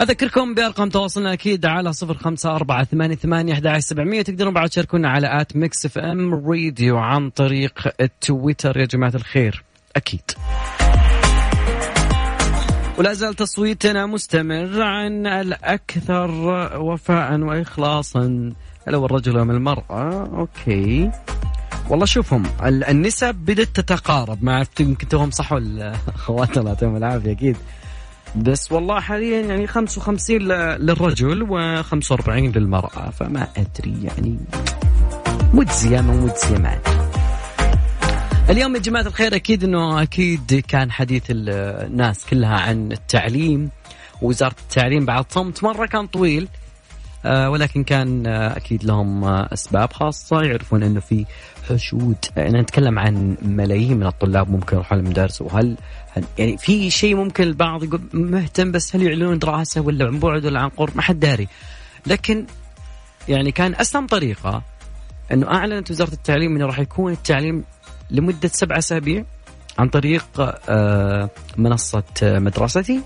أذكركم بأرقام تواصلنا أكيد على صفر خمسة أربعة ثمانية ثمانية سبعمية تقدرون بعد تشاركونا على at Mix FM Radio عن طريق التويتر يا جماعة الخير أكيد. ولا زال تصويتنا مستمر عن الأكثر وفاء وإخلاصا. لو الرجل أم المرأة. okay. والله شوفهم النسب بدأت تتقارب. ما عرفت يمكن توهم صح ولا أخواتنا الله يعطيهم العافية أكيد. بس والله حاليا يعني 55 للرجل و45 للمرأة فما أدري يعني. مجزية ما مجزية معي اليوم يا جماعة الخير أكيد أنه أكيد كان حديث الناس كلها عن التعليم وزارة التعليم بعد صمت مرة كان طويل آه، ولكن كان آه، أكيد لهم آه، أسباب خاصة يعرفون إنه في حشود يعني نتكلم عن ملايين من الطلاب ممكن يروحون المدارس وهل يعني في شيء ممكن البعض يقول مهتم بس هل يعلنون دراسة ولا عن بعد ولا عن قرب؟ ما حد داري. لكن يعني كان أسلم طريقة إنه أعلنت وزارة التعليم إنه راح يكون التعليم لمدة سبع أسابيع عن طريق منصة مدرستي.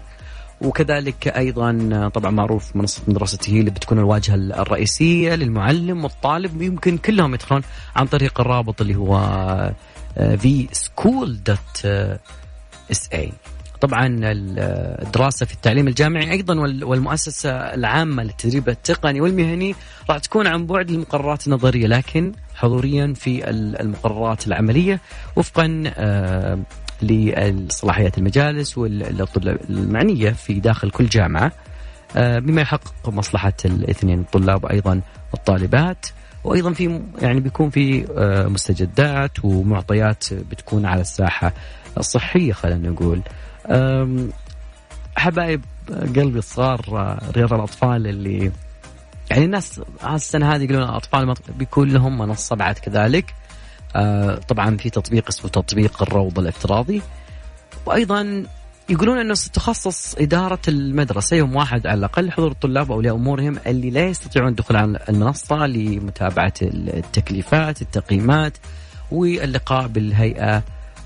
وكذلك أيضا طبعا معروف منصة مدرستي هي اللي بتكون الواجهة الرئيسية للمعلم والطالب يمكن كلهم يدخلون عن طريق الرابط اللي هو في school dot SA طبعا الدراسة في التعليم الجامعي أيضا والمؤسسة العامة للتدريب التقني والمهني راح تكون عن بعد المقررات النظرية لكن حضوريا في المقررات العملية وفقا آه، لصلاحيات المجالس والطلاب المعنية في داخل كل جامعة. آه، بما يحقق مصلحة الاثنين الطلاب وأيضا الطالبات وأيضا في يعني بيكون في آه، مستجدات ومعطيات بتكون على الساحة الصحية خلينا نقول. حبايب قلبي الصغار آه، رياض الأطفال اللي يعني الناس السنة هذه يقولون الأطفال بيكون لهم منصة بعد كذلك. طبعا في تطبيق اسمه تطبيق الروض الافتراضي. وأيضا يقولون إنه ستخصص إدارة المدرسة يوم واحد على الأقل. حضور الطلاب واولياء أمورهم اللي لا يستطيعون الدخول على المنصة لمتابعة التكليفات، التقييمات واللقاء بالهيئة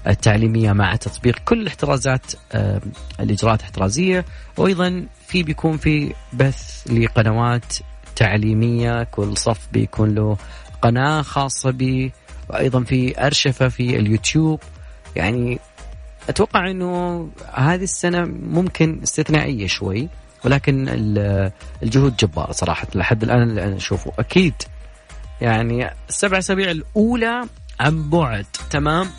التعليمية مع تطبيق كل الاحترازات آه، الإجراءات الاحترازية. وأيضا في بيكون في بث لقنوات تعليمية. كل صف بيكون له قناة خاصة به وأيضا في أرشفة في اليوتيوب. يعني أتوقع إنه هذه السنة ممكن استثنائية شوي ولكن الجهود جبارة صراحة. لحد الآن اللي أنا أشوفه. أكيد يعني السبع أسابيع الأولى عن بعد. تمام؟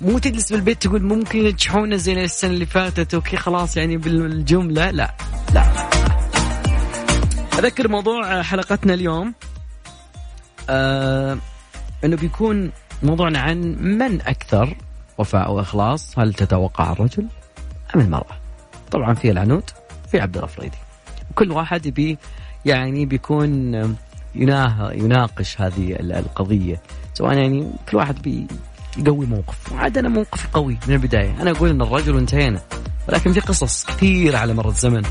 مو تجلس بالبيت تقول ممكن ينجحونا زي السنة اللي فاتت okay خلاص يعني بالجملة. لا لا. أذكر موضوع حلقتنا اليوم. آه إنه بيكون موضوعنا عن من أكثر وفاء وإخلاص؟ هل تتوقع الرجل أم المرأة؟ طبعا في العنود في عبد الله الفريدي وكل واحد يبي يعني بيكون يناقش هذه القضية. سواء يعني كل واحد بي موقف. وعاد أنا موقفي قوي من البداية. أنا أقول إن الرجل وانتهينا ولكن في قصص كثيرة على مر الزمن.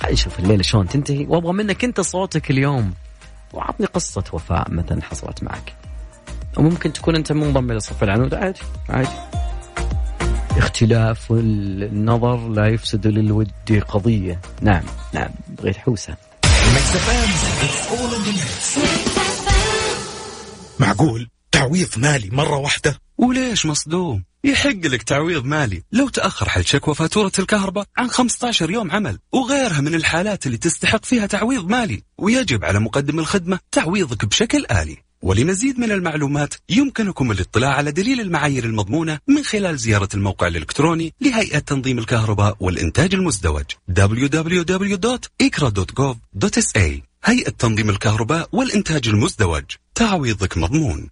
خلينا نشوف الليلة شلون تنتهي. وأبغى منك أنت صوتك اليوم. وعطني قصة وفاء مثلا حصلت معك. وممكن تكون أنت منضم إلى صف العنود. عادي عادي. اختلاف النظر لا يفسد للود قضية. نعم نعم بغيت حوسة. معقول؟ تعويض مالي مرة واحدة؟ وليش مصدوم؟ يحق لك تعويض مالي. لو تأخر حل شكوى فاتورة الكهرباء عن 15 يوم عمل وغيرها من الحالات اللي تستحق فيها تعويض مالي ويجب على مقدم الخدمة تعويضك بشكل آلي. ولمزيد من المعلومات يمكنكم الاطلاع على دليل المعايير المضمونة من خلال زيارة الموقع الإلكتروني لهيئة تنظيم الكهرباء والإنتاج المزدوج www.ikra.gov.sa هيئة تنظيم الكهرباء والإنتاج المزدوج تعويضك مضمون.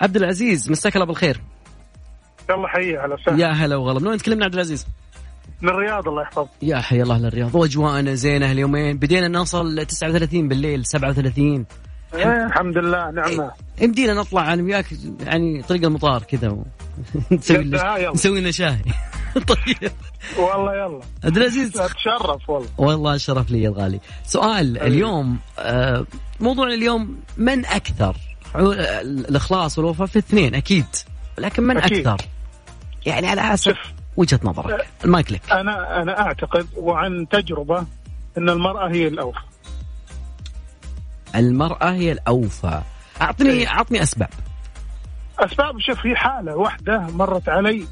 عبد العزيز مساك الله بالخير. الله حيي على وسهلا. يا هلا وغلا. من وين تكلمنا عبد العزيز؟ من الرياض الله يحفظك. يا حي الله للرياض. واجواءنا زينة اليومين. بدينا نوصل 39 بالليل 37 إيه الحمد لله نعمة. يمدينا إيه، نطلع أنا وياك يعني طريق المطار كذا. نسوي لنا نسوي لنا شاي. طيب. والله يلا. عبد العزيز. أتشرف والله. والله شرف لي يا الغالي. سؤال اليوم آه، موضوعنا اليوم من أكثر؟ الإخلاص والوفاء في اثنين أكيد. لكن من أكيد. أكثر؟ يعني على حسب وجهة نظرك. المايك لك. أنا أنا أعتقد وعن تجربة إن المرأة هي الأوفى. المرأة هي الأوفى. أعطني إيه. أعطني أسباب. أسباب شوف في حالة واحدة مرت علي.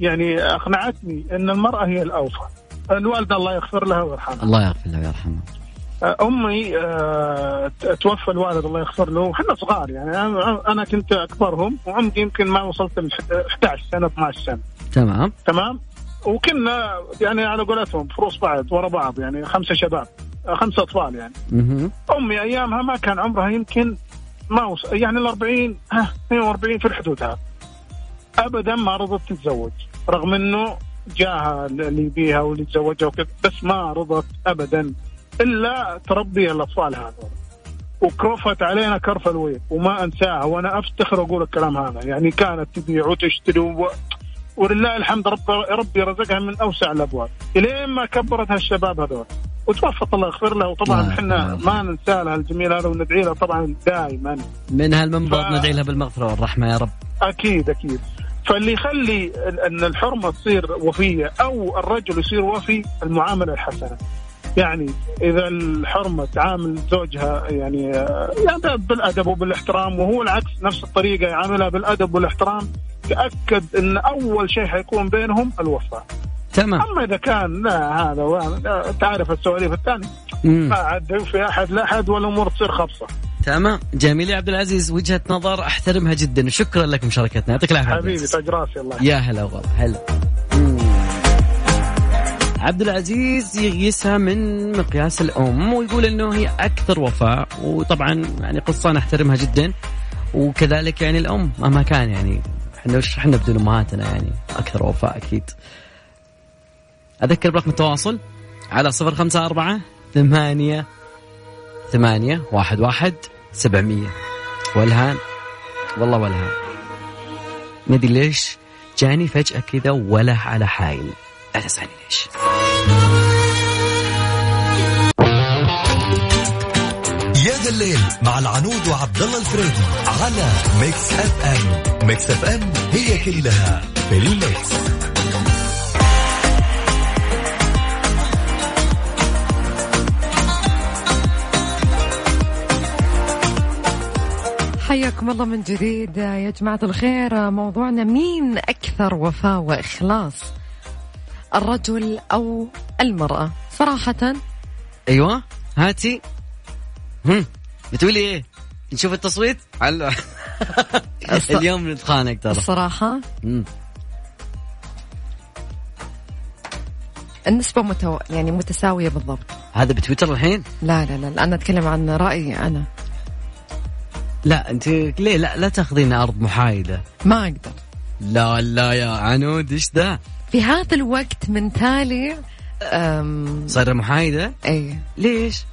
يعني أقنعتني إن المرأة هي الأوفى. الوالده الله يغفر لها ويرحمها الله يغفر له ويرحمه. أمي آه، توفى الوالد الله يغفر له. وحنا صغار يعني. أنا كنت أكبرهم وعمري يمكن ما وصلت ل 11 سنة 12 سنة. تمام. تمام؟ وكنا يعني على قولتهم فروس بعض ورا بعض يعني خمسة شباب آه، خمسة أطفال يعني. مهم. أمي أيامها ما كان عمرها يمكن ما وصل يعني ال 40 ها 42 في الحدود هذا ابدا ما رضت تتزوج رغم إنه جاها اللي يبيها واللي يتزوجها وكذا بس ما رضت ابدا. إلا تربي الأطفال هذول وكرفت علينا كرف الويل وما أنساها وأنا أفتخر أقول الكلام هذا. يعني كانت تبيع وتشتري و... ولله الحمد رب ربي رزقها من أوسع الأبواب. إلين ما كبرت هالشباب هذول. وتوفت الله يغفر لها وطبعا الله إحنا. ما ننسى لها الجميل هذا وندعي لها طبعا دائما من هالمنبر ف- ندعي لها بالمغفرة والرحمة يا رب. أكيد أكيد. فاللي يخلي إن الحرمة تصير وفية أو الرجل يصير وفي المعاملة الحسنة. يعني إذا الحرمة تعامل زوجها يعني آه، يعني بالأدب وبالاحترام وهو العكس نفس الطريقة يعاملها بالأدب والاحترام تأكد إن أول شيء حيكون بينهم الوفاء تمام. أما إذا كان لا هذا تعرف السواليف الثانية. ما عاد في أحد لاحد والأمور تصير خبصة. تمام. جميل يا عبد العزيز وجهة نظر أحترمها جدا وشكرا لك مشاركتنا. يعطيك العافية حبيبي. تاج راسي الله يا هلا وغلا هلا. عبد العزيز يقيسها من مقياس الأم ويقول إنه هي أكثر وفاء وطبعا يعني قصة نحترمها جدا. وكذلك يعني الأم مهما كان يعني إحنا وش إحنا بدون أمهاتنا يعني أكثر وفاء أكيد. أذكر برقم التواصل على صفر خمسة أربعة ثمانية ثمانية واحد واحد سبعمية. والهان والله والهان. ندري ليش؟ جاني فجأة كذا ولا على حايل. لا تسألني ليش. يا ذا الليل مع العنود وعبد الله الفريدي على Mix FM Mix FM هي كلها في الميكس. حياكم الله من جديد يا جماعة الخير. موضوعنا مين أكثر وفاء وإخلاص؟ الرجل أو المرأة. صراحة أيوة هاتي. هم بتقولي إيه؟ نشوف التصويت؟ على اليوم نتخانق ترى. الصراحة مم. النسبة متو... يعني متساوية بالضبط. هذا بتويتر الحين؟ لا لا لا أنا أتكلم عن رأيي أنا. لا أنت ليه لا لا تاخذين أرض محايدة. ما أقدر. لا لا يا عنود إيش ذا في هذا الوقت من تالي أم... صايرة محايدة؟ أي ليش؟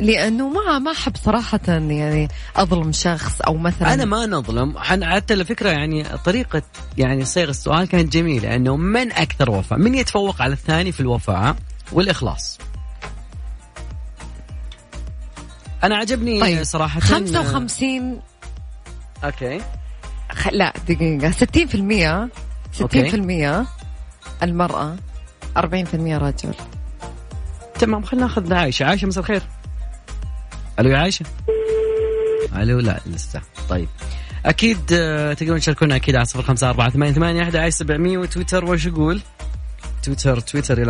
لأنه ما ما أحب صراحة يعني أظلم شخص أو مثلا أنا ما نظلم. حتى على فكرة يعني طريقة يعني صيغ السؤال كانت جميلة إنه من أكثر وفاء؟ من يتفوق على الثاني في الوفاء والإخلاص؟ أنا عجبني طيب. صراحة 55 أوكي. لا دقيقة 60% 60% المرأة 40% رجل تمام خلينا ناخذ عايشة. عايشة مساء الخير. ألو يا عايشة؟ ألو لا لسه. طيب. أكيد آه، تقدرون تشاركونا أكيد على صفر خمسة أربعة ثمانية ثمانية أحد سبعمية وتويتر وش يقول؟ تويتر تويتر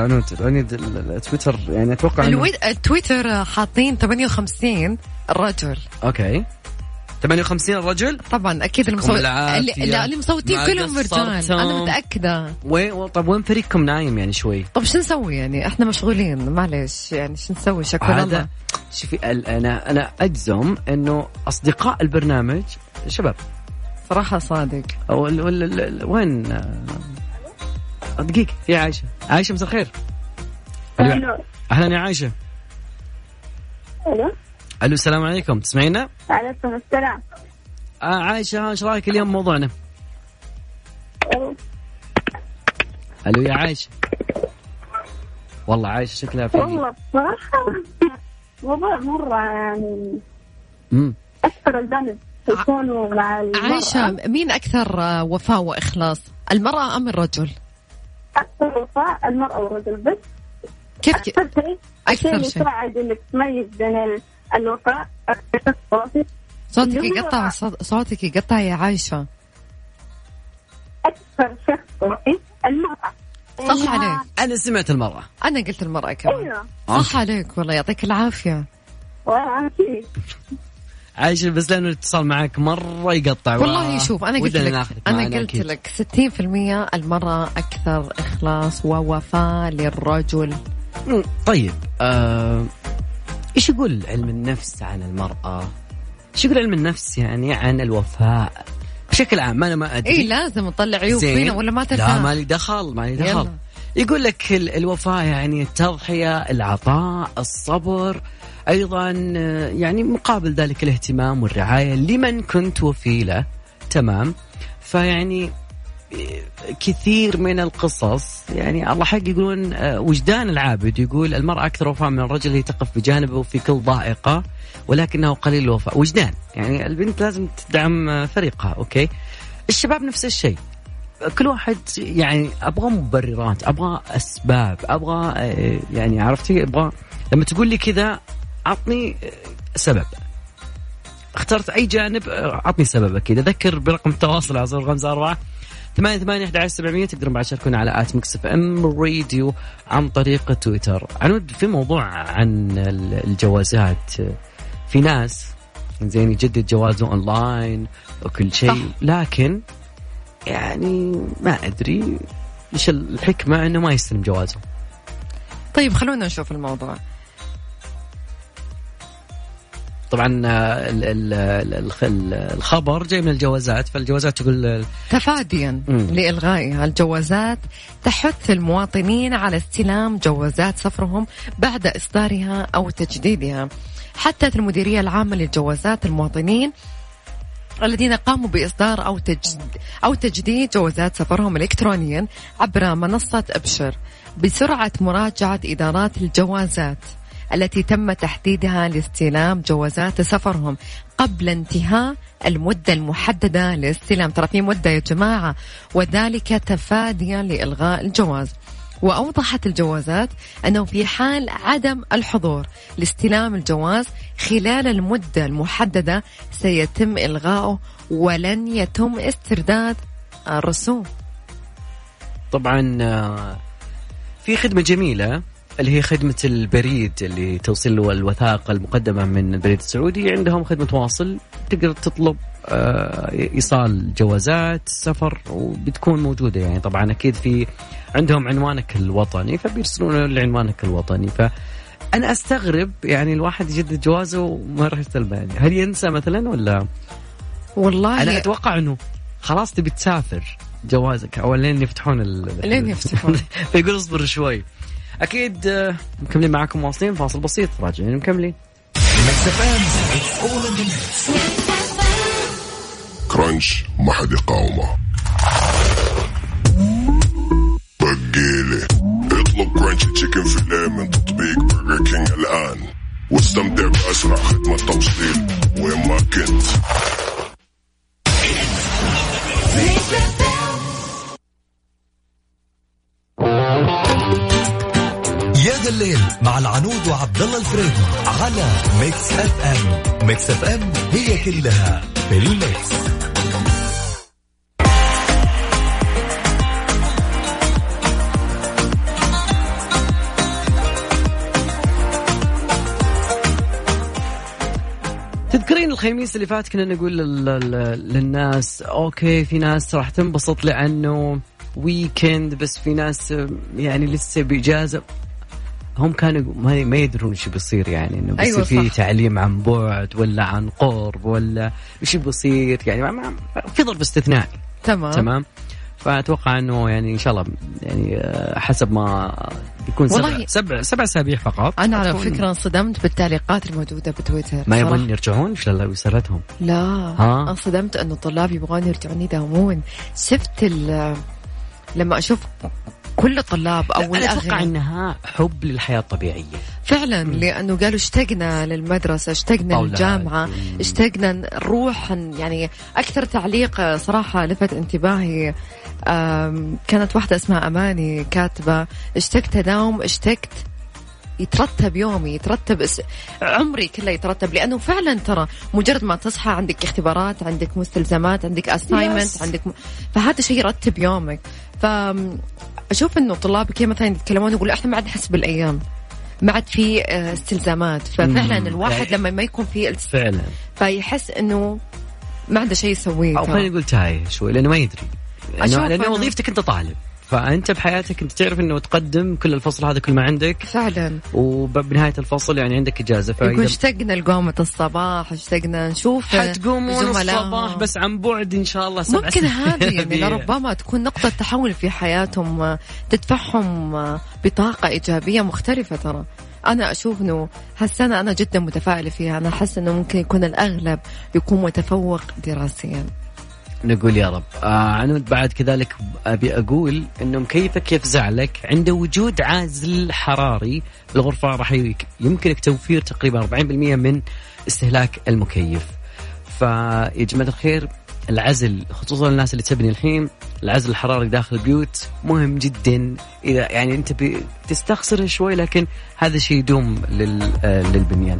ال- ال- تويتر يعني أتوقع. التويتر حاطين 58 الرجل أوكي. 58 الرجل؟ طبعا أكيد المصوت. اللي... لا اللي مصوتين كلهم رجال. أنا متأكدة. وين طب وين فريقكم نايم يعني شوي؟ طب شو نسوي يعني؟ إحنا مشغولين معلش يعني شو نسوي؟ شكرا شوفي أنا أنا أجزم إنه أصدقاء البرنامج شباب. صراحة صادق. أو ال ال ال ال وين؟ دقيقة في عايشة. عايشة مساء الخير. ألو. أهلا يا عايشة. ألو السلام عليكم تسمعينا؟ عليكم السلام آه عايشة إيش رأيك اليوم موضوعنا؟ ألو يا عايشه والله عايشه شكلها في والله بصراحة موضوع مرة يعني مم. أكثر الجانب يكونوا مع المرأة عايشة مين أكثر آه، وفاء وإخلاص المرأة أم الرجل أكثر وفاء المرأة والرجل بس كيف. أكثر شيء أكثر شيء. يساعد إنك تميز بين ال- الوفاء. صوتك يقطع صوت- صوتك يقطع يا عايشة. أكثر شخص وفي المرأة. صح عليك. أنا سمعت المرأة. أنا قلت المرأة كمان. أيوه. صح عليك والله يعطيك العافية. وأكيد عايشة بس لأنه الاتصال معك مرة يقطع. والله شوف أنا قلت ودنا لك أنا قلت أكيد. لك 60% المرأة أكثر إخلاص ووفاء للرجل. طيب آه، إيش يقول علم النفس عن المرأة؟ إيش يقول علم النفس يعني عن الوفاء؟ بشكل عام أنا ما أدري إيه لازم نطلع عيوب. فينا ولا ما لا ترتاح مالي دخل مالي دخل يلا. يقول لك ال- الوفاء يعني التضحية العطاء الصبر أيضا آه، يعني مقابل ذلك الاهتمام والرعاية لمن كنت وفي له تمام فيعني كثير من القصص يعني الله حق يقولون آه، وجدان العابد يقول المرأة أكثر وفاء من الرجل هي تقف بجانبه في كل ضائقة ولكنه قليل الوفاء. وجدان يعني البنت لازم تدعم آه، فريقها أوكي؟ الشباب نفس الشيء. كل واحد يعني أبغى مبررات أبغى أسباب أبغى آه، يعني عرفتي؟ أبغى لما تقول لي كذا عطني سبب. اخترت أي جانب عطني سبب أكيد. أذكر برقم التواصل على صفر خمسة أربعة. ثمانية ثمانية أحد عشر سبعمية تقدرون بعد تشاركونا على at Mix FM Radio عن طريق تويتر. عنود في موضوع عن ال- الجوازات. في ناس زين يجدد جوازه أونلاين وكل. شيء لكن يعني ما أدري إيش الحكمة إنه ما يستلم جوازه. طيب خلونا نشوف الموضوع. طبعا آه، ال- ال- ال- الخ- ال- الخبر جاي من الجوازات فالجوازات تقول تفاديا. لإلغائها الجوازات تحث المواطنين على استلام جوازات سفرهم بعد إصدارها أو تجديدها حتى المديرية العامة للجوازات المواطنين الذين قاموا بإصدار أو تجد أو تجديد جوازات سفرهم إلكترونيا عبر منصة أبشر بسرعة مراجعة إدارات الجوازات التي تم تحديدها لاستلام جوازات سفرهم قبل انتهاء المدة المحددة لاستلام. ترى في مدة يا جماعة وذلك تفاديا لإلغاء الجواز. وأوضحت الجوازات أنه في حال عدم الحضور لاستلام الجواز خلال المدة المحددة سيتم إلغاؤه ولن يتم استرداد الرسوم. طبعا آه، في خدمة جميلة اللي هي خدمة البريد اللي توصل له الوثائق المقدمة من البريد السعودي. عندهم خدمة واصل تقدر تطلب آه، إيصال جوازات سفر وبتكون موجودة يعني. طبعا أكيد في عندهم عنوانك الوطني فبيرسلون لعنوانك الوطني. ف أنا أستغرب يعني الواحد يجدد جوازه وما راح يستلم يعني هل ينسى مثلا ولا؟ والله أنا أتوقع أنه خلاص تبي تسافر جوازك أو لين يفتحون ال... لين يفتحون. فيقول اصبر شوي. أكيد آه، مكملين معاكم واصلين فاصل بسيط. راجعين مكملين. Crunch ما حد يقاومه. بقيلي اطلب Crunch Chicken Fillet من تطبيق برجر كينج الآن. واستمتع بأسرع خدمة توصيل وين ما كنت. الليل مع العنود وعبد الله الفريدي على Mix FM. Mix FM هي كلها في ال mix. تذكرين الخميس اللي فات كنا نقول لل- لل- للناس أوكي في ناس راح تنبسط لأنه ويكند بس في ناس يعني لسه بإجازة. هم كانوا ما ما يدرون إيش بيصير يعني إنه بيصير أيوة في. تعليم عن بعد ولا عن قرب ولا إيش بيصير يعني في ظرف استثنائي. تمام. تمام؟ فأتوقع إنه يعني إن شاء الله يعني آه، حسب ما بيكون سبع سبع سبع أسابيع فقط. أنا على فكرة انصدمت بالتعليقات الموجودة بتويتر. ما. يبغون يرجعون؟ إيش الله يسرتهم لا. ها؟ انصدمت إنه الطلاب يبغون يرجعون يداومون. شفت ال- لما أشوف كل الطلاب أو أنا أتوقع إنها حب للحياة الطبيعية فعلا لأنه قالوا اشتقنا للمدرسة اشتقنا. للجامعة. اشتقنا نروح يعني أكثر تعليق صراحة لفت انتباهي كانت واحدة اسمها أماني كاتبة اشتقت اداوم اشتقت يترتب يومي يترتب اس... عمري كله يترتب لأنه فعلا ترى مجرد ما تصحى عندك اختبارات عندك مستلزمات عندك اساينمنت Yes. عندك م... فهذا شيء يرتب يومك ف أشوف إنه طلاب كذا مثلا يتكلمون يقولوا إحنا ما عاد نحس بالأيام. ما عاد في آه، استلزامات. ففعلا. الواحد لما ما يكون في فعلا. فيحس إنه ما عنده شيء يسويه. أو. خلينا نقول تايه شوي لأنه ما يدري. لأنه لأنه وظيفتك أنت طالب. فأنت بحياتك أنت تعرف إنه تقدم كل الفصل هذا كل ما عندك. فعلا. وبنهاية الفصل يعني عندك إجازة يقول اشتقنا لقومة الصباح اشتقنا نشوف حتقومون. الصباح بس عن بعد إن شاء الله سبع ممكن سنين. هذه يعني هذه- لربما تكون نقطة تحول في حياتهم تدفعهم بطاقة إيجابية مختلفة ترى. أنا أشوف إنه هالسنة أنا جدا متفائلة فيها. أنا أحس إنه ممكن يكون الأغلب يكون متفوق دراسيا. نقول يا رب. آه عنود بعد كذلك أبي أقول إنه مكيفك يفزع لك عند وجود عازل حراري بالغرفه راح يمكنك توفير تقريبا 40% من استهلاك المكيف. فيا جماعة الخير العزل خصوصا الناس اللي تبني الحين العزل الحراري داخل البيوت مهم جدا. إذا يعني أنت بتستخسره شوي لكن هذا شيء يدوم لل آه، للبنيان.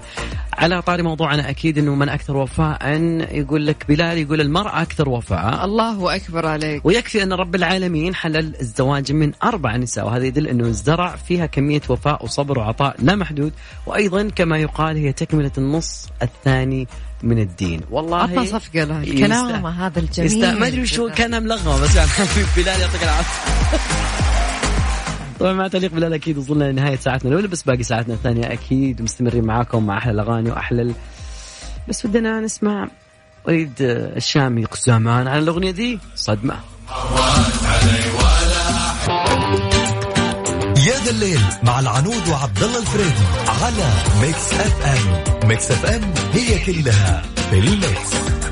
على طاري موضوعنا أكيد إنه من أكثر وفاء يقول لك بلال يقول المرأة أكثر وفاء. الله أكبر عليك. ويكفي أن رب العالمين حلل الزواج من أربع نساء وهذا يدل أنه الزرع فيها كمية وفاء وصبر وعطاء لا محدود. وأيضا كما يقال هي تكملة النص الثاني من الدين. والله عطنا صفقة له يستاهل. الكلام هذا الجميل. ما أدري وشو كانها ملغمة بس يعني بلال يعطيك العافية. طبعا مع تعليق بلال أكيد وصلنا لنهاية ساعتنا الأولى بس باقي ساعتنا الثانية أكيد. مستمرين معاكم مع أحلى الأغاني وأحلى ال... بس ودنا نسمع وليد الشامي زمان على الأغنية دي. صدمة. يا ذا الليل مع العنود وعبد الله الفريدي على Mix FM. Mix FM هي كلها في ال mix.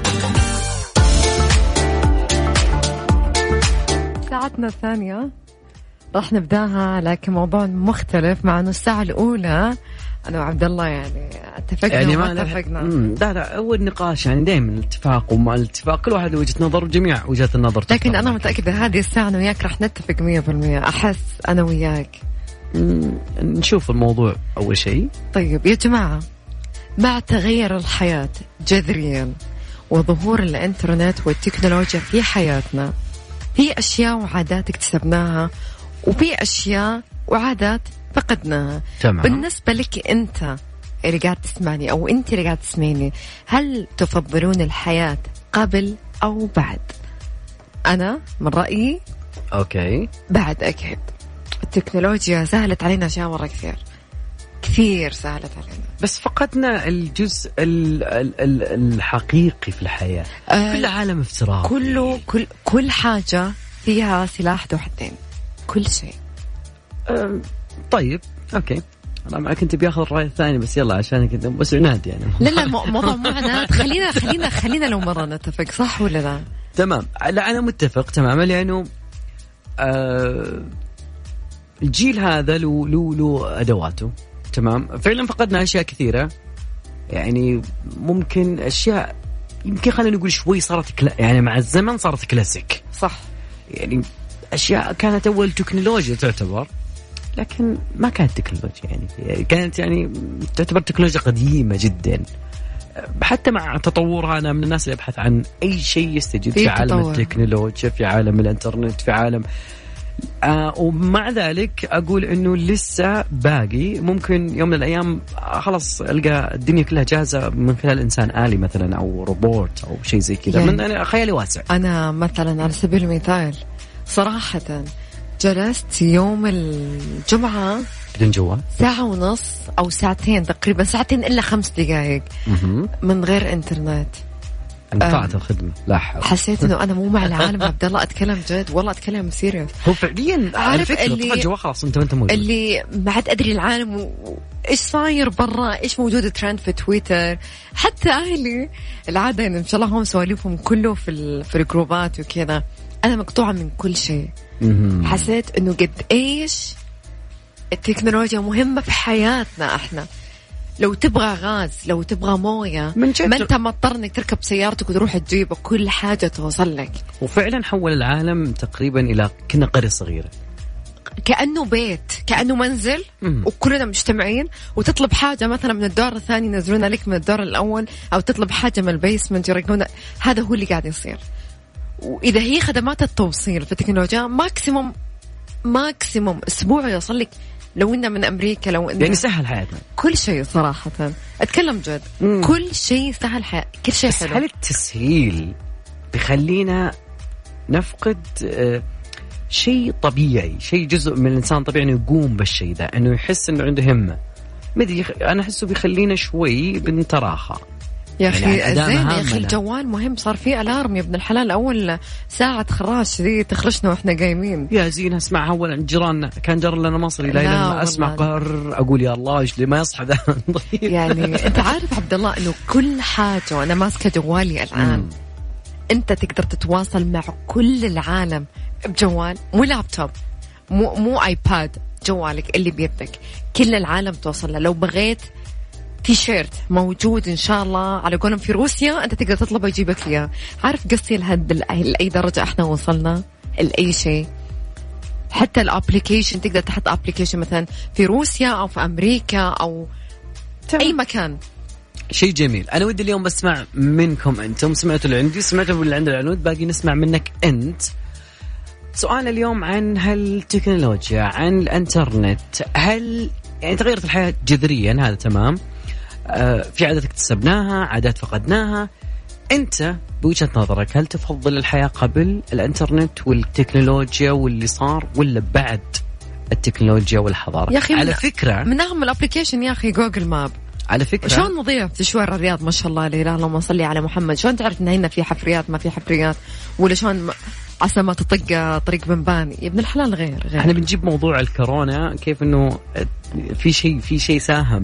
ساعتنا الثانية راح نبداها لكن موضوع مختلف مع إنه الساعة الأولى. أنا وعبد الله يعني اتفقنا يعني وما ما اتفقنا لا لا أول نقاش يعني دائما الاتفاق ومع الاتفاق كل واحد له وجهة نظر وجميع وجهات النظر لكن تحترم. أنا متأكدة هذه الساعة أنا وياك راح نتفق 100% أحس أنا وياك. نشوف الموضوع أول شيء. طيب يا جماعة مع تغير الحياة جذريا وظهور الإنترنت والتكنولوجيا في حياتنا في أشياء وعادات اكتسبناها وفي أشياء وعادات فقدناها. تمام. بالنسبة لك أنت اللي قاعد تسمعني أو أنت اللي قاعد تسمعني هل تفضلون الحياة قبل أو بعد؟ أنا من رأيي أوكي. بعد أكيد. التكنولوجيا سهلت علينا أشياء مرة كثير. كثير سهلت علينا بس فقدنا الجزء ال ال ال الحقيقي في الحياة. آه، كل عالم افتراض كله كل كل حاجة فيها سلاح ذو حدين. كل شيء. أم، طيب أوكي. أنا معك انت بياخذ الرأي الثاني بس يلا عشان كذا بس عناد يعني. لا لا مو- موضوع عناد خلينا خلينا خلينا لو مرة نتفق صح ولا لا؟ تمام. لا أنا متفق تماما لأنه آه الجيل هذا له له له أدواته. تمام. فعلا فقدنا أشياء كثيرة. يعني ممكن أشياء يمكن خلينا نقول شوي صارت كلا يعني مع الزمن صارت كلاسيك. صح. يعني أشياء كانت أول تكنولوجيا تعتبر لكن ما كانت تكنولوجيا يعني. كانت يعني تعتبر تكنولوجيا قديمة جدا. حتى مع تطورها أنا من الناس اللي أبحث عن أي شيء يستجد في في عالم. التكنولوجيا في عالم الإنترنت في عالم آه ومع ذلك أقول إنه لسه باقي. ممكن يوم من الأيام آه خلاص ألقى الدنيا كلها جاهزة من خلال إنسان آلي مثلا أو روبوت أو شيء زي كذا يعني- من أنا خيالي واسع. أنا مثلا على سبيل المثال صراحة جلست يوم الجمعة بدون جوال؟ ساعة ونص أو ساعتين تقريبا ساعتين إلا خمس دقائق. من غير إنترنت. انقطعت الخدمة. لا حول. حسيت إنه أنا مو مع العالم عبد الله أتكلم جد. والله أتكلم serious هو فعليا عارف اللي- خلاص أنت وأنت موجود. اللي ما عاد أدري العالم و- إيش صاير برا إيش موجود ترند في تويتر. حتى أهلي العادة يعني إن شاء الله هم سواليفهم كله في ال- في الجروبات وكذا. أنا مقطوعة من كل شيء. حسيت إنه قد إيش التكنولوجيا مهمة في حياتنا إحنا. لو تبغى غاز لو تبغى موية من جد. ما انت مضطر انك تركب سيارتك وتروح تجيبه كل حاجة توصل لك وفعلا حول العالم تقريبا إلى كنا قرية صغيرة كأنه بيت كأنه منزل مم. وكلنا مجتمعين وتطلب حاجة مثلا من الدور الثاني ينزلونها لك من الدور الأول أو تطلب حاجة من ال basement يرقمونها هذا هو اللي قاعد يصير وإذا هي خدمات التوصيل في التكنولوجيا maximum maximum أسبوع يوصل لك لو إنه من أمريكا لو إنه يعني سهل حياتنا. كل شيء صراحة. أتكلم جد. مم. كل شيء سهل حياة كل شيء بس حلو. هل التسهيل بيخلينا نفقد آه، شيء طبيعي شيء جزء من الإنسان طبيعي إنه يقوم بالشيء ذا إنه يحس إنه عنده همة؟ مدري أنا أحسه بيخلينا شوي بنتراخى. يا يعني أخي زين يا أخي. الجوال مهم صار في ألارم يا ابن الحلال أول ساعة خراش ذي تخرجنا وإحنا قايمين يا زين اسمعها اولا جيراننا كان جار لنا مصري لا لا. أسمع قر أقول يا الله إيش ما يصحى ذا. يعني أنت عارف عبد الله إنه كل حاجة وأنا ماسكة جوالي الآن مم. أنت تقدر تتواصل مع كل العالم بجوال مو لابتوب مو مو iPad جوالك اللي بيدك كل العالم توصل له لو بغيت تيشيرت موجود إن شاء الله على قولهم في روسيا أنت تقدر تطلبه يجيبك إياه. عارف قصي لهد لأي درجة إحنا وصلنا؟ لاي شيء. حتى ال application تقدر تحط application مثلا في روسيا أو في أمريكا أو أي مكان. شيء جميل. أنا ودي اليوم بسمع منكم أنتم. سمعتوا اللي عندي سمعتوا اللي عند العنود. باقي نسمع منك أنت. سؤال اليوم عن هالتكنولوجيا عن الإنترنت. هل يعني تغيرت الحياة جذريا؟ هذا تمام. في عادات اكتسبناها عادات فقدناها. انت بوجهة نظرك هل تفضل الحياة قبل الانترنت والتكنولوجيا واللي صار ولا بعد التكنولوجيا والحضارة؟ يا أخي على من- فكرة من أهم ال application يا أخي Google Map على فكرة. شلون نضيع في شوارع الرياض؟ ما شاء الله لا إله اللهم صل على محمد. شلون تعرف إن هنا في حفريات ما في حفريات؟ ولا شلون م- عسى ما تطق طريق بنباني يا ابن الحلال غير غير. إحنا بنجيب موضوع الكورونا كيف إنه في شيء في شيء ساهم.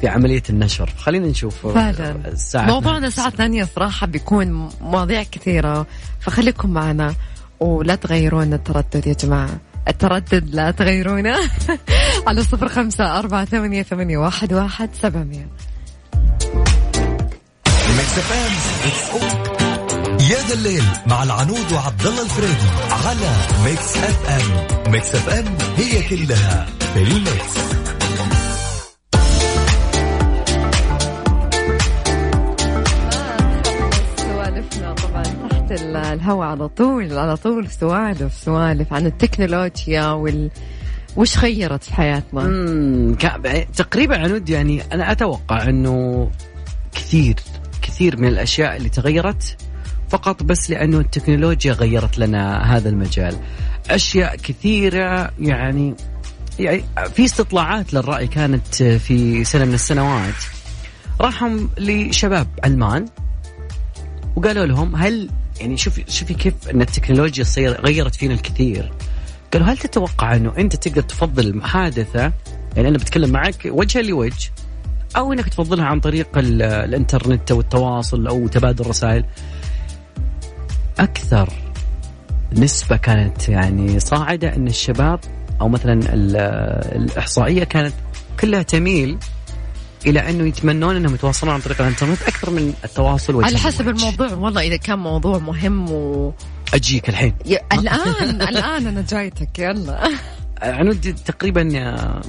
في عملية النشر. خلينا نشوف فعلا الساعة موضوعنا ساعة ثانية صراحة بيكون مواضيع كثيرة فخليكم معنا ولا تغيرون التردد يا جماعة. التردد لا تغيرونه. على صفر خمسة أربعة ثمانية, ثمانية واحد, واحد سبعمية. Mix FM يا ذا الليل مع العنود وعبد الله الفريدي على Mix FM Mix FM هي كلها في ال mix. الهواء على طول على طول سوالف سوالف عن التكنولوجيا وال وش غيرت في حياتنا امم تقريبا عنود يعني أنا أتوقع إنه كثير كثير من الأشياء اللي تغيرت فقط بس لأنه التكنولوجيا غيرت لنا هذا المجال. أشياء كثيرة يعني يعني في استطلاعات للرأي كانت في سنة من السنوات. راحوا لشباب علمان وقالوا لهم هل يعني شوفي شوفي كيف إن التكنولوجيا صير غيرت فينا الكثير. قالوا هل تتوقع إنه أنت تقدر تفضل المحادثه يعني أنا بتكلم معك وجها لوجه أو إنك تفضلها عن طريق ال- الإنترنت أو التواصل أو تبادل الرسائل؟ أكثر نسبة كانت يعني صاعدة إن الشباب أو مثلا ال- الإحصائية كانت كلها تميل إلى أنه يتمنون أنهم يتواصلون عن طريق الإنترنت أكثر من التواصل على حسب لوجه. الموضوع. والله إذا كان موضوع مهم و أجيك الحين. يا الآن الآن أنا جايتك. يلا. عنود تقريبا آه،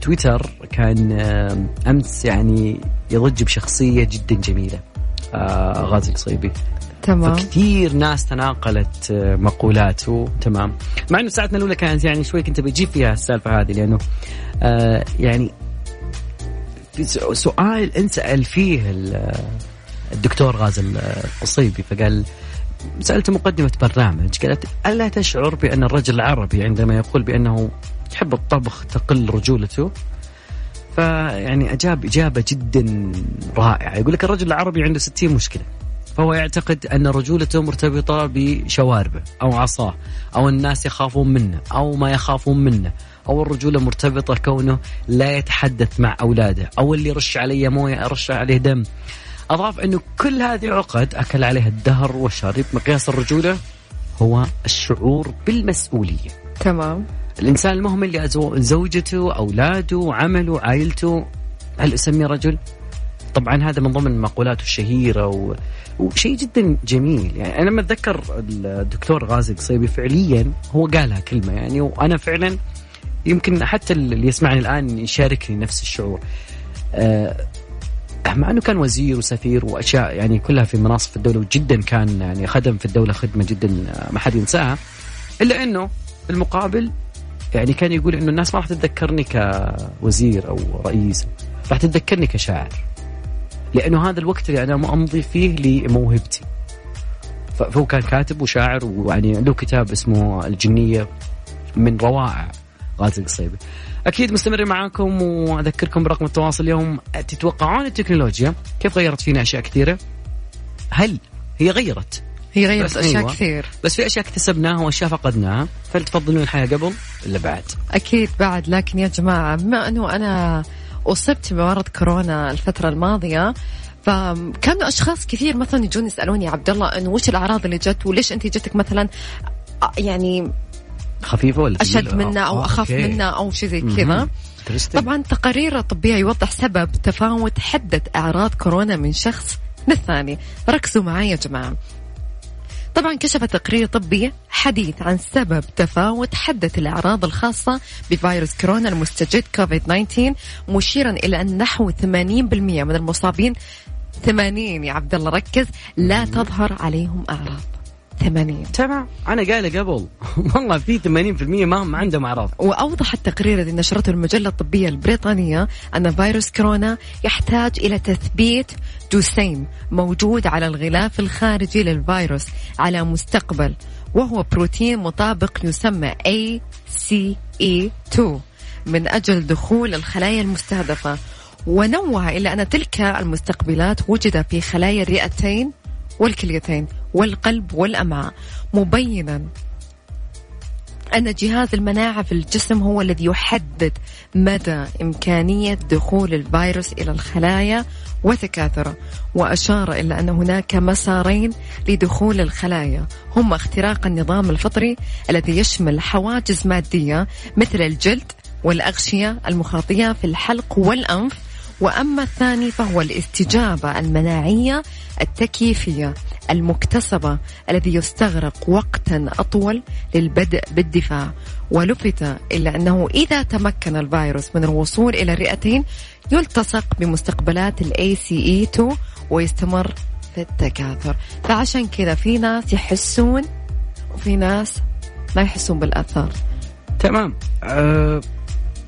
تويتر كان آه، أمس يعني يضج بشخصية جدا جميلة. آه، غازي القصيبي. تمام. فكثير ناس تناقلت مقولاته. تمام. مع إنه ساعتنا الأولى كانت يعني شوي كنت بجيب فيها السالفة هذه لأنه يعني سؤال انسأل فيه ال- الدكتور غازي القصيبي فقال سالته مقدمة برنامج قالت ألا تشعر بأن الرجل العربي عندما يقول بأنه يحب الطبخ تقل رجولته؟ فيعني أجاب إجابة جدا رائعة يقول لك الرجل العربي عنده 60 مشكلة. فهو يعتقد أن رجولته مرتبطة بشواربه أو عصاه أو الناس يخافون منه أو ما يخافون منه. أو الرجولة مرتبطة كونه لا يتحدث مع أولاده أو اللي يرش عليه موية ارش عليه دم. أضاف إنه كل هذه عقد أكل عليها الدهر والشرب مقياس الرجولة هو الشعور بالمسؤولية. تمام. الإنسان المهمل لزوجته أولاده عمله عائلته هل أسميه رجل؟ طبعا هذا من ضمن مقولاته الشهيرة و... وشيء جدا جميل. يعني أنا لما أتذكر الدكتور غازي قصيبي فعليا هو قالها كلمة يعني وأنا فعلا يمكن حتى اللي يسمعني الآن يشاركني نفس الشعور. آه مع إنه كان وزير وسفير وأشياء يعني كلها في مناصب في الدولة وجدا كان يعني خدم في الدولة خدمة جدا ما حد ينساها. إلا إنه بالمقابل يعني كان يقول إنه الناس ما راح تتذكرني كوزير أو رئيس راح تتذكرني كشاعر. لأنه هذا الوقت اللي أنا امضي فيه لموهبتي. فهو كان كاتب وشاعر ويعني له كتاب اسمه الجنية من روائع. غازي القصيبي أكيد مستمرين معاكم وأذكركم برقم التواصل اليوم تتوقعون التكنولوجيا كيف غيرت فينا أشياء كثيرة؟ هل هي غيرت هي غيرت بس أشياء أيوة. كثير بس في أشياء اكتسبناها وأشياء فقدناها فهل تفضلون الحياة قبل ولا بعد؟ أكيد بعد لكن يا جماعة بما أنه أنا أصبت بمرض كورونا الفترة الماضية فكانوا أشخاص كثير مثلا يجون يسألوني عبد الله انه وش الأعراض اللي جت وليش أنت جتك مثلا يعني خفيفة ولا أشد؟ منها أو آه، أخف أوكي. منها أو شيء زي كذا. طبعا تقارير طبية يوضح سبب تفاوت حدة أعراض كورونا من شخص للثاني ركزوا معي يا جماعة طبعا كشف تقرير طبي حديث عن سبب تفاوت حدة الأعراض الخاصة بفيروس كورونا المستجد كوفيد 19 مشيرا إلى أن نحو 80% من المصابين 80 يا عبد الله ركز لا تظهر عليهم أعراض 80 تمام. أنا قايلة قبل. والله في 80% ما ما عندهم أعراض. وأوضح التقرير الذي نشرته المجلة الطبية البريطانية أن فيروس كورونا يحتاج إلى تثبيت جسيم موجود على الغلاف الخارجي للفيروس على مستقبل وهو بروتين مطابق يسمى ACE2 من أجل دخول الخلايا المستهدفة. ونوه إلى أن تلك المستقبلات وجد في خلايا الرئتين والكليتين والقلب والأمعاء مبينا أن جهاز المناعة في الجسم هو الذي يحدد مدى إمكانية دخول الفيروس إلى الخلايا وتكاثره وأشار إلى أن هناك مسارين لدخول الخلايا. هما اختراق النظام الفطري الذي يشمل حواجز مادية مثل الجلد والأغشية المخاطية في الحلق والأنف وأما الثاني فهو الاستجابة المناعية التكييفية المكتسبة الذي يستغرق وقتا أطول للبدء بالدفاع. ولفت إلى أنه إذا تمكن الفيروس من الوصول إلى الرئتين يلتصق بمستقبلات ال ACE2 ويستمر في التكاثر. فعشان كذا في ناس يحسون وفي ناس ما يحسون بالآثار تمام. أه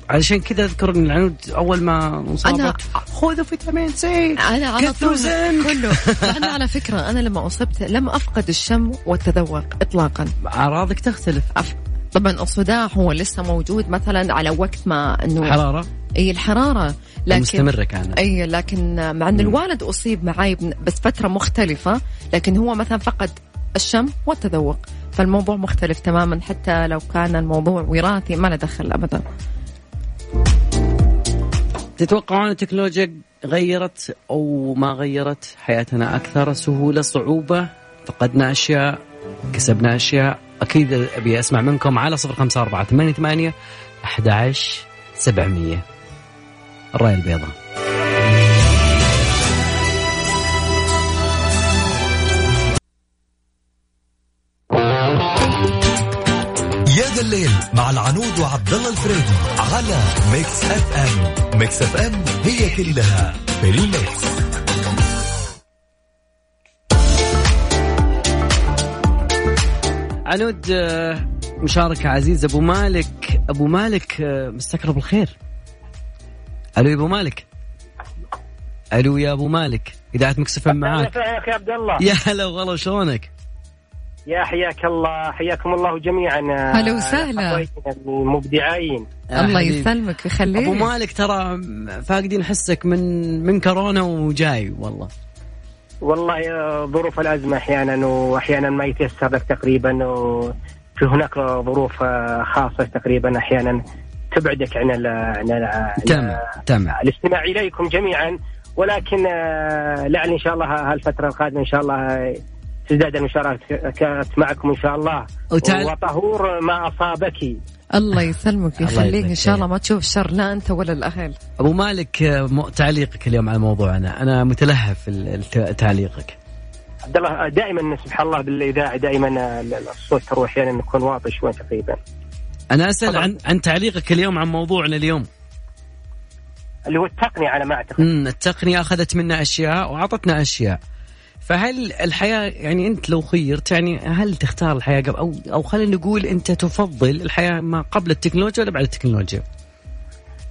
علشان كذا أذكر إن العنود أول ما انصابت. خذوا فيتامين سي. أنا على طول. كله. أنا على فكرة أنا لما أصبت لم أفقد الشم والتذوق اطلاقا. أعراضك تختلف. أف... طبعا الصداع هو لسه موجود مثلا على وقت ما انه حراره إي الحرارة. لكن مستمرة كانت. إي لكن مع إن الوالد أصيب معي بس فترة مختلفة لكن هو مثلا فقد الشم والتذوق. فالموضوع مختلف تماما حتى لو كان الموضوع وراثي ما له دخل ابدا. تتوقعون التكنولوجيا غيرت أو ما غيرت حياتنا أكثر سهولة صعوبة؟ فقدنا أشياء كسبنا أشياء. أكيد أبي أسمع منكم على صفر خمسة أربعة ثمانية ثمانية أحد عشر سبعمية. الراية البيضاء. الليل مع العنود وعبد الله الفريدي على Mix FM. Mix FM هي كلها في ال mix. عنود آه، مشاركة عزيز. أبو مالك أبو مالك آه، مساك الرب بالخير. ألو يا أبو مالك. ألو يا أبو مالك. إذاعة Mix FM معاك. يا أخي عبد الله. يا هلا والله شلونك؟ يا حياك الله حياكم الله جميعا. هلا وسهلا. المبدعين. الله. يسلمك ويخليك أبو مالك ترى فاقدين حسك من من كورونا وجاي والله. والله ظروف الأزمة أحيانا واحيانا ما يتيسر لك تقريبا وفي هناك ظروف خاصة تقريبا أحيانا تبعدك عن ال عن, ال تمام تمام. الاستماع إليكم جميعا. ولكن آه، لعل إن شاء الله هالفترة القادمة إن شاء الله تزداد المشاركات معكم إن شاء الله. وتعال- وطهور ما أصابك. الله يسلمك يبارك إن شاء الله. ما تشوف شر لا أنت ولا الأهل. أبو مالك تعليقك اليوم على موضوعنا. أنا متلهف تعليقك. عبد الله دائما سبحان الله بالإذاعة دائما ال- الصوت تروح أحيانا يعني يكون واطي شوي تقريبا. أنا أسأل طبعاً. عن عن تعليقك اليوم عن موضوعنا اليوم. اللي هو التقنية على ما أعتقد. التقنية أخذت منا أشياء وأعطتنا أشياء. فهل الحياة يعني أنت لو خيرت يعني هل تختار الحياة قبل أو أو خلينا نقول أنت تفضل الحياة ما قبل التكنولوجيا ولا بعد التكنولوجيا؟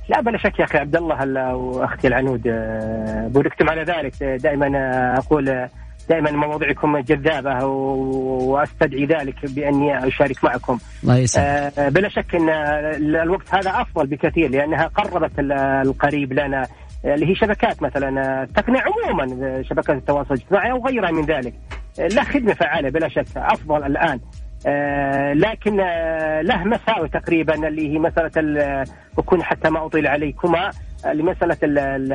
لا بلا شك يا أخي عبد الله هلا واختي العنود آه، بوركتم على ذلك. آه، دائما آه، أقول دائما مواضيعكم جذابة وأستدعي ذلك بأني أشارك معكم. الله يسلمك. بلا شك إن ال- الوقت هذا أفضل بكثير لأنها قربت ال- القريب لنا. اللي هي شبكات مثلا آه، التقنية عموما آه، شبكات التواصل الاجتماعي أو غيرها من ذلك. آه، له خدمة فعالة بلا شك أفضل الآن. آه، لكن آه، له مساوئ تقريبا اللي هي مسألة ال- بكون حتى ما أطيل عليكما آه، لمساله ال- ال-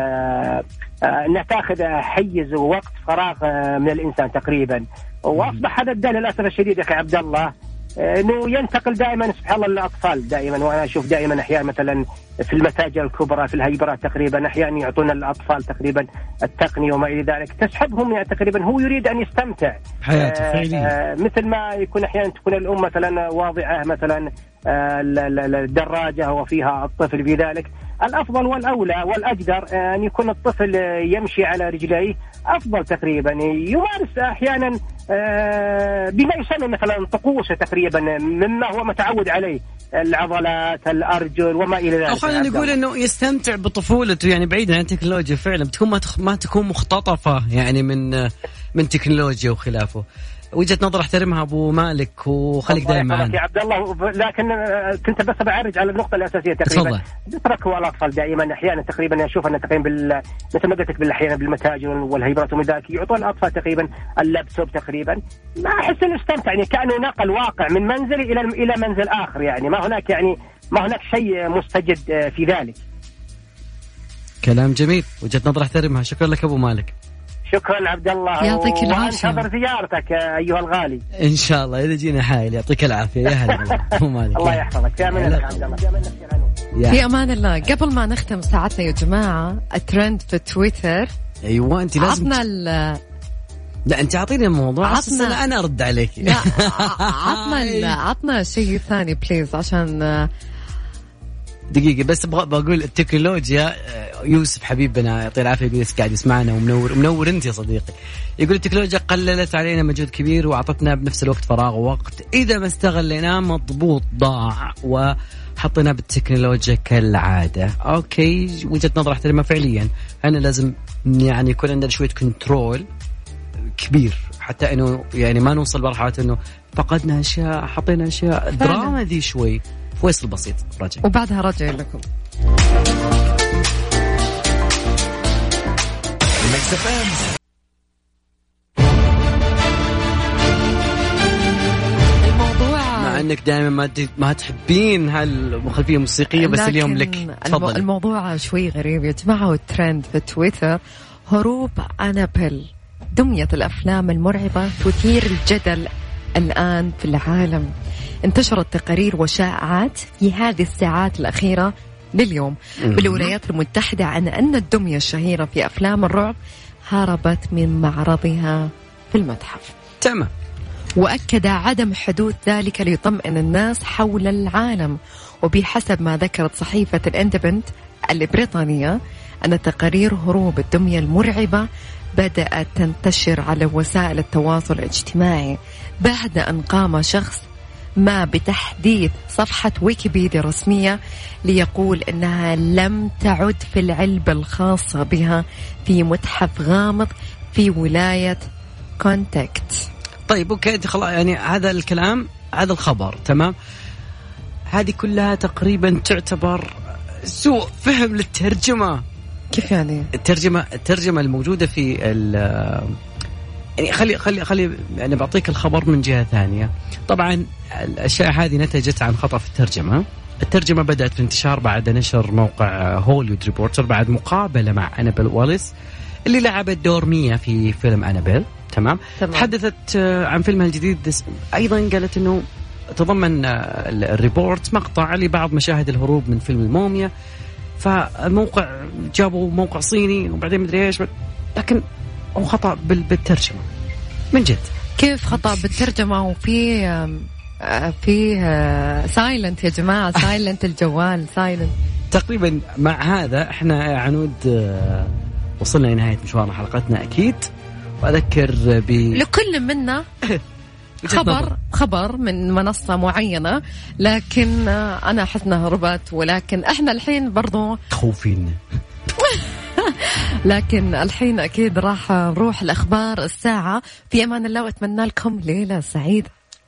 آه، انها تأخذ حيز ووقت فراغ آه، من الإنسان تقريبا. وأصبح هذا الداء للأسف الشديد يا أخي عبد الله آه، إنه ينتقل دائما سبحان الله للأطفال دائما. وأنا أشوف دائما أحيانا مثلا في المتاجر الكبرى في الهيبرات تقريبا أحيانا يعطون الأطفال تقريبا التقنية وما إلى ذلك. تسحبهم يعني تقريبا هو يريد أن يستمتع. حياته آه، فعليا. آه، مثل ما يكون أحيانا تكون الأم مثلا واضعة مثلا آه، ال- ال- الدراجة وفيها الطفل في ذلك. الأفضل والأولى والاقدر آه، أن يكون الطفل آه، يمشي على رجليه أفضل تقريبا. يمارس أحيانا آه، بما يسمى مثلا طقوسه تقريبا مما هو متعود عليه. العضلات الأرجل وما إلى ذلك. أو خلينا نقول. إنه يستمتع بطفولته يعني بعيدا عن التكنولوجيا فعلا بتكون ما تكون مختطفة يعني من من تكنولوجيا وخلافه. وجهة نظر احترمها أبو مالك وخليك دائما يحفظك يا معنا عبد الله. لكن آه، كنت بس بعرج على النقطة الأساسية تقريبا. تفضل. يتركوا الأطفال دائما. أحيانا تقريبا أشوف أن تقريبا بال... مثل ما قلت لك أحيانا بالمتاجر والهيبرات ومن ذلك يعطون الأطفال تقريبا اللابتوب تقريبا. ما أحس إنه استمتع يعني كأنه نقل واقع من منزلي إلى إلى منزل آخر يعني ما هناك يعني ما هناك شيء مستجد آه، في ذلك. كلام جميل. وجهة نظر احترمها. شكرا لك أبو مالك. شكرا عبد الله. يعطيك العافية. وانتظر زيارتك أيها الغالي. إن شاء الله إذا جينا حايل يعطيك العافية. يا هلا الله يحفظك في أمان الله عبد الله في أمان الله يا عنود. يا. في أمان الله. قبل ما نختم ساعتنا يا جماعة الترند في تويتر. أيوه أنت لازم عطنا. ال- لا أنت أعطيني الموضوع. عطنا- إن أنا أرد عليك. لا عطنا عطنا شيء ثاني please عشان دقيقة بس أبغى بقول التكنولوجيا آه، يوسف حبيبنا يعطيه العافية يقول قاعد يسمعنا ومنور منور انت يا صديقي. يقول التكنولوجيا قللت علينا مجهود كبير وأعطتنا بنفس الوقت فراغ ووقت إذا ما استغليناه مضبوط ضاع وحطيناه بالتكنولوجيا كالعادة. okay وجهة نظر أحترمها فعليا. أنا لازم يعني يكون عندنا شوية كنترول كبير حتى إنه يعني ما نوصل مرحلة إنه فقدنا أشياء حطينا أشياء الدراما ذي شوي فيصل بسيط رجع وبعدها راجع لكم. انك دائما ما ما تحبين هالخلفية الموسيقية بس اليوم لك. تفضل الموضوع شوي غريب. يا جماعة والترند في تويتر هروب أنابل. دمية الأفلام المرعبة تثير الجدل الآن في العالم. انتشرت تقارير وشائعات في هذه الساعات الأخيرة لليوم. بالولايات المتحدة عن أن الدمية الشهيرة في أفلام الرعب هربت من معرضها في المتحف. تمام. وأكد عدم حدوث ذلك ليطمئن الناس حول العالم. وبحسب ما ذكرت صحيفة الاندبندنت البريطانية أن تقارير هروب الدمية المرعبة بدأت تنتشر على وسائل التواصل الاجتماعي. بعد أن قام شخص ما بتحديث صفحة ويكيبيديا رسمية ليقول أنها لم تعد في العلبة الخاصة بها في متحف غامض في ولاية كونيتيكت. طيب okay خلاص يعني هذا الكلام هذا الخبر تمام؟ هذه كلها تقريبا تعتبر سوء فهم للترجمة. كيف يعني؟ الترجمة الترجمة الموجودة في ال يعني خلي خلي خلي يعني بعطيك الخبر من جهة ثانية. طبعا الأشياء هذه نتجت عن خطأ في الترجمة. الترجمة بدأت في الانتشار بعد نشر موقع هوليوود ريبورتر بعد مقابلة مع انابيل واليس اللي لعبت دور ميا في فيلم انابيل تمام؟ تمام. تحدثت آه، عن فيلمها الجديد أيضا قالت إنه تضمن آه، ال- ال report مقطع لبعض مشاهد الهروب من فيلم الموميا. فالموقع جابوا موقع صيني وبعدين مدري إيش لكن هو خطأ بال- بالترجمة. من جد. كيف خطأ بالترجمة؟ وفي آم، آه، في silent يا جماعة silent الجوال silent تقريبا مع هذا إحنا يا عنود آه، وصلنا لنهاية مشوار حلقتنا أكيد. وأذكر ب لكل منا خبر خبر من منصة معينة لكن آه، أنا أحس إنها هربت ولكن إحنا الحين برضو تخوفين. لكن الحين أكيد راح نروح الأخبار الساعة. في أمان الله وأتمنى لكم ليلة سعيدة.